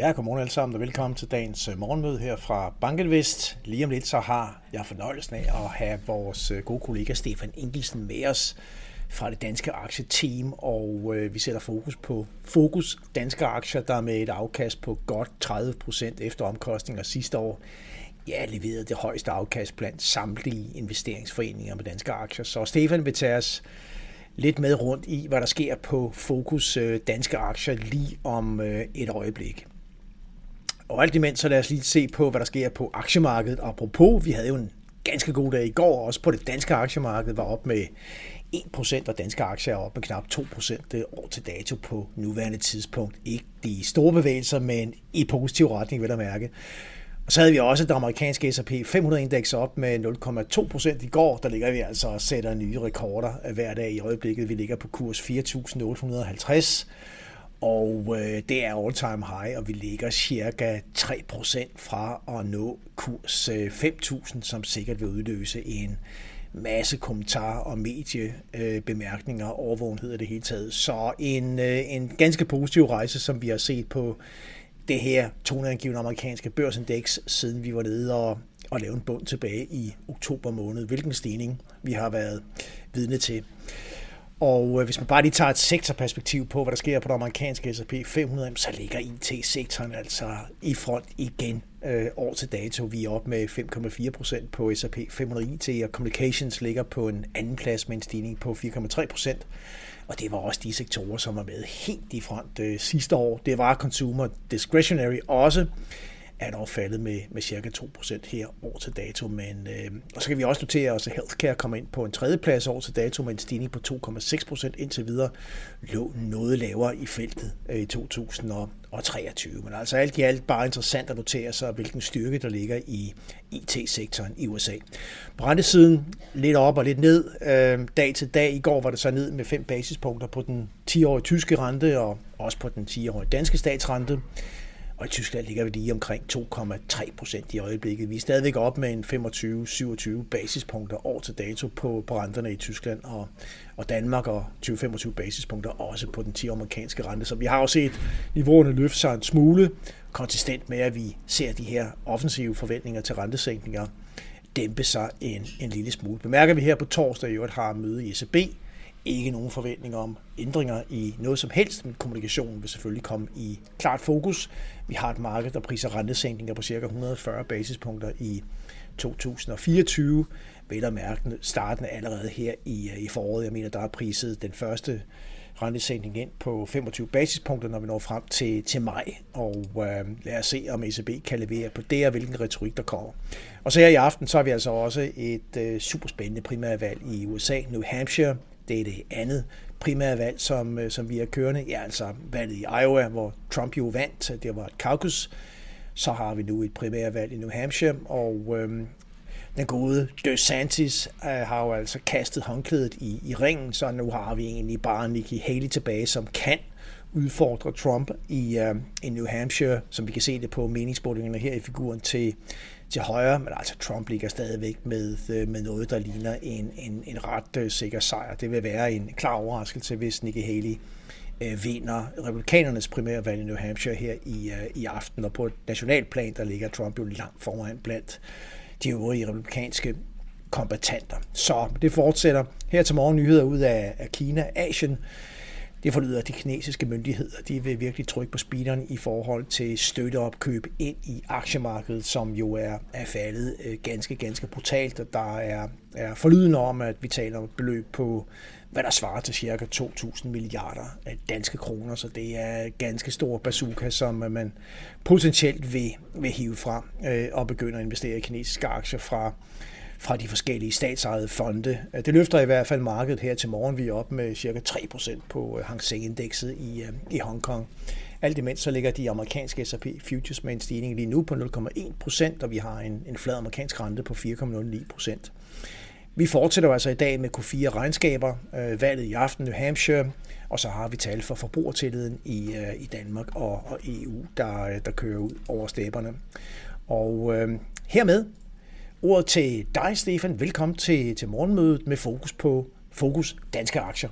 Ja, godmorgen alle sammen og velkommen til dagens øh, morgenmøde her fra Bankelvest. Lige om lidt så har jeg fornøjelsen af at have vores øh, gode kollega Stefan Engelsen med os fra det danske aktieteam, og øh, vi sætter fokus på Fokus Danske Aktier, der med et afkast på godt 30% efter omkostninger sidste år ja, leverede det højeste afkast blandt samtlige investeringsforeninger med danske aktier. Så Stefan vil tage os lidt med rundt i, hvad der sker på Fokus øh, Danske Aktier lige om et øjeblik. Og alt imens, så lad os lige se på, hvad der sker på aktiemarkedet. Apropos, vi havde jo en ganske god dag i går, også på det danske aktiemarked var op med 1% og danske aktier er op med knap 2% øh, år til dato på nuværende tidspunkt. Ikke de store bevægelser, men i positiv retning, vil jeg mærke. Og så havde vi også det amerikanske S&P 500-indeks op med 0,2% i går. Der ligger vi altså og sætter nye rekorder øh, hver dag i øjeblikket. Vi ligger på kurs 4.850. Og øh, det er all-time high, og vi ligger cirka 3% fra at nå kurs øh, 5.000, som sikkert vil udløse en masse kommentarer og mediebemærkninger, øh, overvågenhed af det hele taget. Så en, øh, en ganske positiv rejse, som vi har set på det her toneangivende amerikanske børsindeks, siden vi var nede og, og lavede en bund tilbage i oktober måned. Hvilken stigning vi har været vidne til. Og øh, hvis man bare lige tager et sektorperspektiv på, hvad der sker på det amerikanske S&P 500, så ligger IT-sektoren altså i front igen øh, år til dato. Vi er op med 5,4 procent på S&P 500 IT, og Communications ligger på en anden plads med en stigning på 4,3 procent. Og det var også de sektorer, som var med helt i front øh, sidste år. Det var Consumer Discretionary også, er dog faldet med, med cirka 2% her år til dato. Men, øh, og så kan vi også notere os, at healthcare kommer ind på en tredjeplads år til dato med en stigning på 2,6% indtil videre. Lå noget lavere i feltet øh, i 2023. Men altså alt i alt bare interessant at notere sig, hvilken styrke der ligger i IT-sektoren i USA. På rentesiden lidt op og lidt ned. Øh, dag til dag i går var det så ned med 5 basispunkter på den 10-årige tyske rente og også på den 10-årige danske statsrente. Og i Tyskland ligger vi lige omkring 2,3 procent i øjeblikket. Vi er stadigvæk op med en 25-27 basispunkter år til dato på, på renterne i Tyskland og, og Danmark, og 20-25 basispunkter også på den 10 amerikanske rente. Så vi har også set niveauerne løfte sig en smule, konsistent med, at vi ser de her offensive forventninger til rentesænkninger dæmpe sig en, en lille smule. Bemærker vi her på torsdag i øvrigt har møde i ECB, ikke nogen forventninger om ændringer i noget som helst, men kommunikationen vil selvfølgelig komme i klart fokus. Vi har et marked, der priser rentesænkninger på ca. 140 basispunkter i 2024. Vel at mærke starten allerede her i, i foråret. Jeg mener, der er priset den første rentesænkning ind på 25 basispunkter, når vi når frem til, til maj. Og øh, lad os se, om ECB kan levere på det, og hvilken retorik der kommer. Og så her i aften, så har vi altså også et øh, super spændende primærvalg i USA, New Hampshire. Det er det andet primære valg, som, øh, som vi er kørende. Ja, altså valget i Iowa, hvor Trump jo vandt. Øh, det var et caucus. Så har vi nu et primære valg i New Hampshire, og øhm, den gode DeSantis øh, har jo altså kastet håndklædet i, i ringen, så nu har vi egentlig bare Nikki Haley tilbage, som kan udfordre Trump i, øh, i New Hampshire, som vi kan se det på meningsmålingerne her i figuren til, til højre, men altså Trump ligger stadigvæk med, øh, med noget, der ligner en, en, en ret øh, sikker sejr. Det vil være en klar overraskelse, hvis Nikki Haley øh, vinder republikanernes primærvalg i New Hampshire her i, øh, i aften, og på et nationalplan, der ligger Trump jo langt foran blandt de øvrige republikanske kombatanter. Så det fortsætter. Her til morgen nyheder ud af, af Kina, Asien. Det forlyder, at de kinesiske myndigheder de vil virkelig trykke på speederen i forhold til støtteopkøb ind i aktiemarkedet, som jo er, er faldet øh, ganske, ganske brutalt. Og der er, er forlydende om, at vi taler om et beløb på, hvad der svarer til cirka 2.000 milliarder danske kroner. Så det er ganske stor bazooka, som man potentielt vil, vil hive frem øh, og begynde at investere i kinesiske aktier fra fra de forskellige statsejede fonde. Øh, det løfter i hvert fald markedet her til morgen. Vi er op med cirka 3% på øh, Hang Seng-indekset i, øh, i Hongkong. Alt imens så ligger de amerikanske S&P futures med en stigning lige nu på 0,1%, og vi har en, en flad amerikansk rente på 4,09%. Vi fortsætter altså i dag med Q4-regnskaber, øh, valget i aften New Hampshire, og så har vi tal for forbrugertilliden i, øh, i Danmark og, og EU, der, der kører ud over stepperne. Og øh, hermed Ordet til dig, Stefan. Velkommen til, til morgenmødet med fokus på Fokus Danske Aktier.